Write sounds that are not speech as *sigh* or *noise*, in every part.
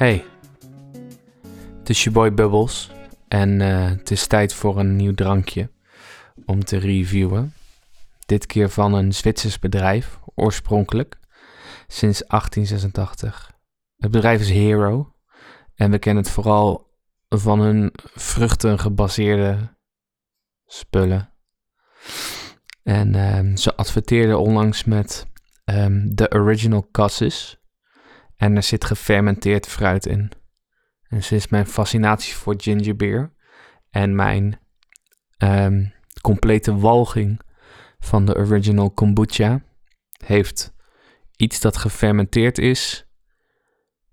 Hey, het is je boy Bubbles en eh, het is tijd voor een nieuw drankje om te reviewen. Dit keer van een Zwitsers bedrijf, oorspronkelijk, sinds 1886. Het bedrijf is Hero en we kennen het vooral van hun vruchten gebaseerde spullen. En ehm, ze adverteerden onlangs met ehm, de Original Cassis. En er zit gefermenteerd fruit in. En sinds mijn fascinatie voor gingerbeer en mijn ehm, complete walging van de original kombucha heeft iets dat gefermenteerd is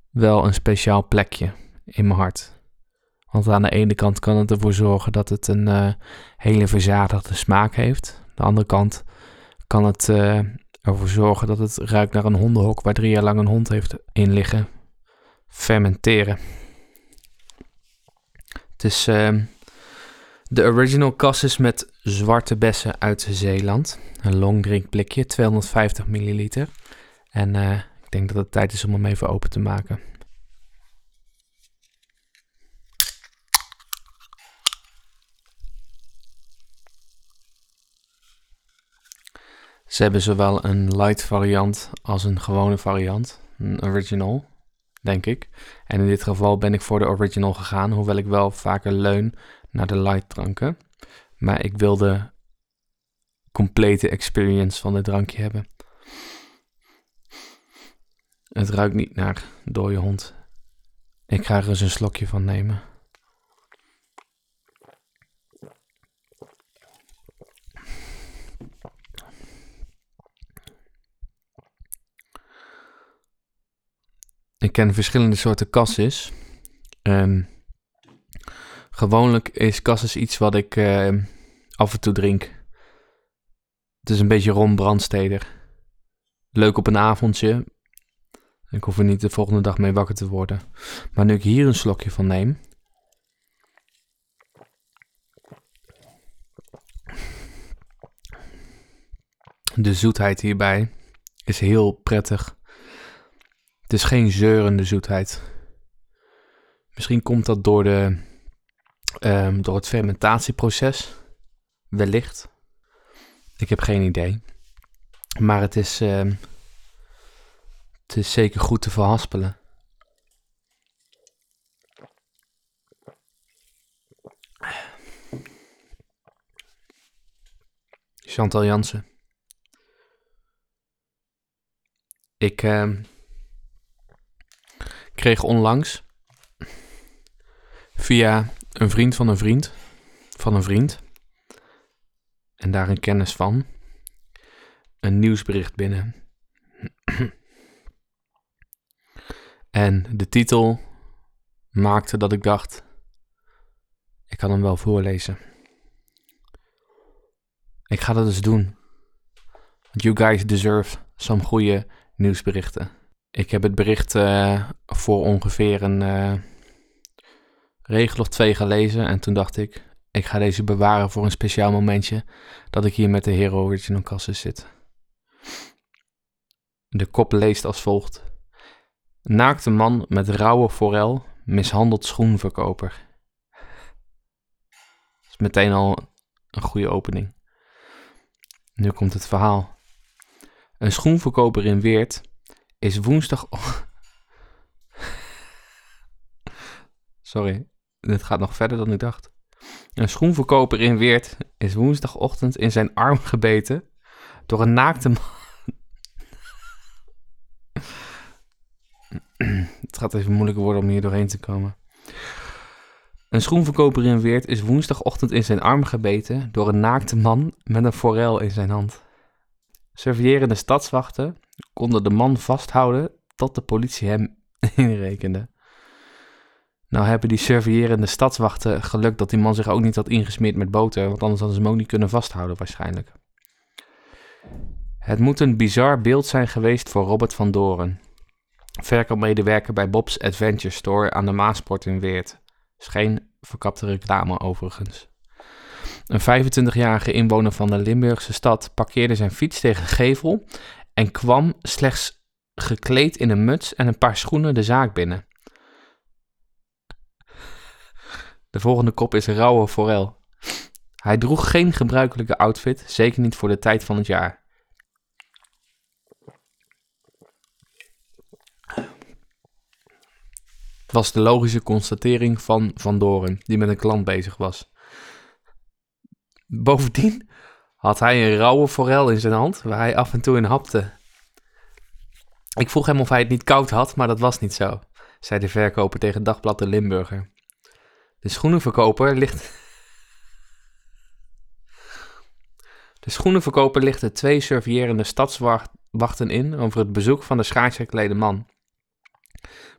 wel een speciaal plekje in mijn hart. Want aan de ene kant kan het ervoor zorgen dat het een eh, hele verzadigde smaak heeft. Aan de andere kant kan het uh, ervoor zorgen dat het ruikt naar een hondenhok waar drie jaar lang een hond heeft in liggen. Fermenteren. Het is uh, de original cassis met zwarte bessen uit Zeeland. Een long drink blikje, 250 milliliter. En uh, ik denk dat het tijd is om hem even open te maken. Ze hebben zowel een light variant als een gewone variant. Een original, denk ik. En in dit geval ben ik voor de original gegaan, hoewel ik wel vaker leun naar de light dranken. Maar ik wil de complete experience van dit drankje hebben. Het ruikt niet naar dode hond. Ik ga er eens een slokje van nemen. Ik ken verschillende soorten cassis. Um, gewoonlijk is cassis iets wat ik uh, af en toe drink. Het is een beetje rom brandsteder. Leuk op een avondje. Ik hoef er niet de volgende dag mee wakker te worden. Maar nu ik hier een slokje van neem. De zoetheid hierbij is heel prettig. Het is geen zeurende zoetheid. Misschien komt dat door, de, um, door het fermentatieproces. Wellicht. Ik heb geen idee. Maar het is, um, het is zeker goed te verhaspelen. Chantal Jansen. Ik... Uh, kreeg onlangs via een vriend van een vriend van een vriend en daar een kennis van een nieuwsbericht binnen. en de titel maakte dat ik dacht: ik kan hem wel voorlezen. Ik ga dat dus doen. Want you guys deserve some goede nieuwsberichten. Ik heb het bericht uh, voor ongeveer een uh, regel of twee gelezen. En toen dacht ik, ik ga deze bewaren voor een speciaal momentje dat ik hier met de Hero Original Cassis zit. De kop leest als volgt. Naakte man met rauwe forel mishandelt schoenverkoper. Dat is meteen al een goede opening. Nu komt het verhaal. Een schoenverkoper in Weert is woensdag. Sorry, dit gaat nog verder dan ik dacht. Een schoenverkoper in Weert is woensdagochtend in zijn arm gebeten door een naakte man. Het gaat even moeilijker worden om hier doorheen te komen. Een schoenverkoper in Weert is woensdagochtend in zijn arm gebeten door een naakte man met een forel in zijn hand. Surveillerende stadswachten konden de man vasthouden tot de politie hem *laughs* inrekende. Nou hebben die surveillerende stadswachten geluk dat die man zich ook niet had ingesmeerd met boter, want anders hadden ze hem ook niet kunnen vasthouden waarschijnlijk. Het moet een bizar beeld zijn geweest voor Robert van Doren, verkoopmedewerker bij Bob's Adventure Store aan de Maasport in Weert. Is geen verkapte reclame overigens. Een 25-jarige inwoner van de Limburgse stad parkeerde zijn fiets tegen gevel en kwam slechts gekleed in een muts en een paar schoenen de zaak binnen. De volgende kop is rauwe forel. Hij droeg geen gebruikelijke outfit, zeker niet voor de tijd van het jaar. Was de logische constatering van Van Doren, die met een klant bezig was. Bovendien had hij een rauwe forel in zijn hand, waar hij af en toe in hapte. Ik vroeg hem of hij het niet koud had, maar dat was niet zo, zei de verkoper tegen Dagblad de Limburger. De schoenenverkoper ligt. De schoenenverkoper lichtte twee surveillerende stadswachten in over het bezoek van de schaarsgeklede man.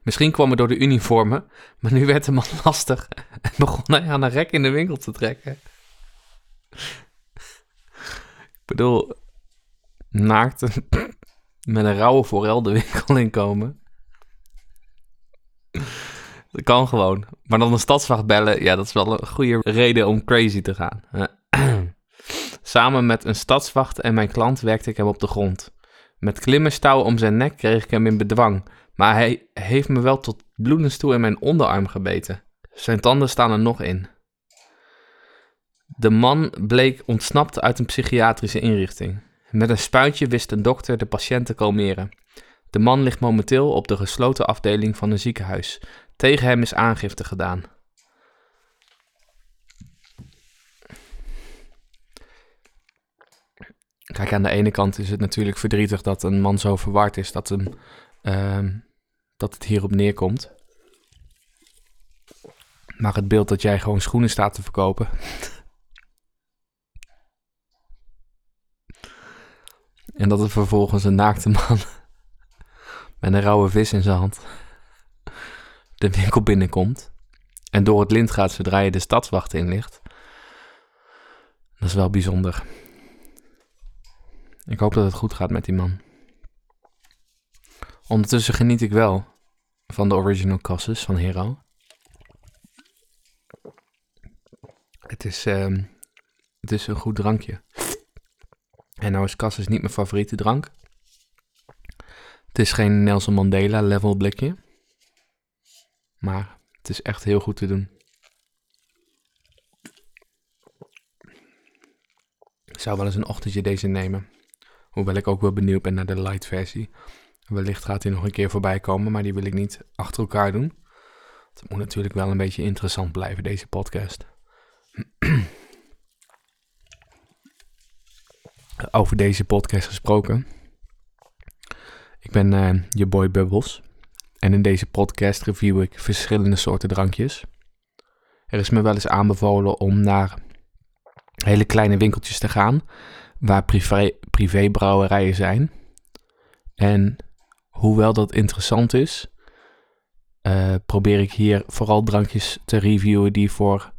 Misschien kwam het door de uniformen, maar nu werd de man *laughs* lastig en begon hij aan een rek in de winkel te trekken. Ik bedoel, naakt *laughs* met een rauwe forel de winkel *laughs* inkomen. Dat kan gewoon. Maar dan een stadswacht bellen, ja, dat is wel een goede reden om crazy te gaan. *clears throat* Samen met een stadswacht en mijn klant werkte ik hem op de grond. Met klimmerstouw om zijn nek kreeg ik hem in bedwang, maar hij heeft me wel tot bloedens toe in mijn onderarm gebeten. Zijn tanden staan er nog in. De man bleek ontsnapt uit een psychiatrische inrichting. Met een spuitje wist een dokter de patiënt te kalmeren. De man ligt momenteel op de gesloten afdeling van een ziekenhuis. Tegen hem is aangifte gedaan. Kijk, aan de ene kant is het natuurlijk verdrietig dat een man zo verward is dat, hem, uh, dat het hierop neerkomt. Maar het beeld dat jij gewoon schoenen staat te verkopen. En dat er vervolgens een naakte man *laughs* met een rauwe vis in zijn hand de winkel binnenkomt en door het lint gaat zodra je de stadswacht in ligt. Dat is wel bijzonder. Ik hoop dat het goed gaat met die man. Ondertussen geniet ik wel van de original Cassis van Hero. Het is, uh, het is een goed drankje. En nou is Cassis niet mijn favoriete drank. Het is geen Nelson Mandela level blikje. Maar het is echt heel goed te doen. Ik zou wel eens een ochtendje deze nemen. Hoewel ik ook wel benieuwd ben naar de light versie. Wellicht gaat hij nog een keer voorbij komen, maar die wil ik niet achter elkaar doen. Het moet natuurlijk wel een beetje interessant blijven, deze podcast. Over deze podcast gesproken. Ik ben uh, je boy Bubbles. En in deze podcast review ik verschillende soorten drankjes. Er is me wel eens aanbevolen om naar hele kleine winkeltjes te gaan waar privé, privébrouwerijen zijn. En hoewel dat interessant is, uh, probeer ik hier vooral drankjes te reviewen die voor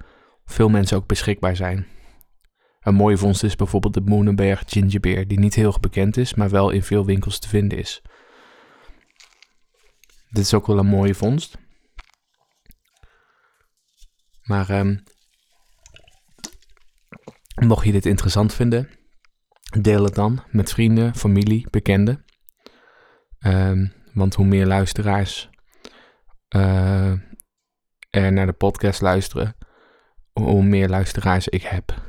veel mensen ook beschikbaar zijn. Een mooie vondst is bijvoorbeeld de Moonenberg Gingerbeer, die niet heel bekend is, maar wel in veel winkels te vinden is. Dit is ook wel een mooie vondst. Maar um, mocht je dit interessant vinden, deel het dan met vrienden, familie, bekenden. Um, want hoe meer luisteraars uh, er naar de podcast luisteren, hoe meer luisteraars ik heb.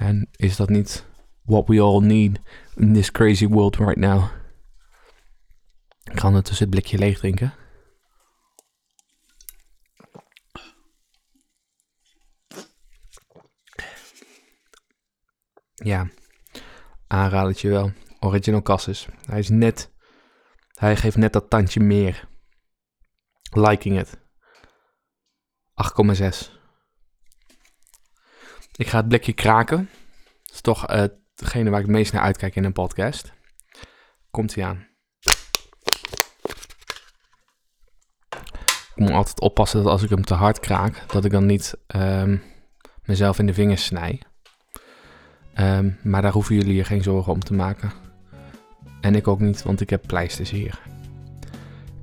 En is dat niet what we all need in this crazy world right now? Ik ga ondertussen het blikje leeg drinken. Ja, aanradertje wel. Original Cassis. Hij is net, hij geeft net dat tandje meer. Liking it. 8,6. Ik ga het blikje kraken. Dat is toch hetgene waar ik het meest naar uitkijk in een podcast. Komt hij aan. Ik moet altijd oppassen dat als ik hem te hard kraak, dat ik dan niet um, mezelf in de vingers snij. Um, maar daar hoeven jullie je geen zorgen om te maken. En ik ook niet, want ik heb pleisters hier.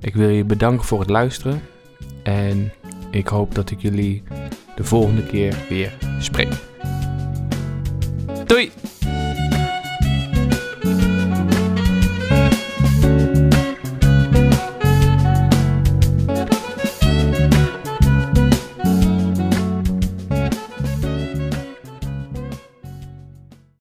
Ik wil je bedanken voor het luisteren. En ik hoop dat ik jullie de volgende keer weer spreek. Doei!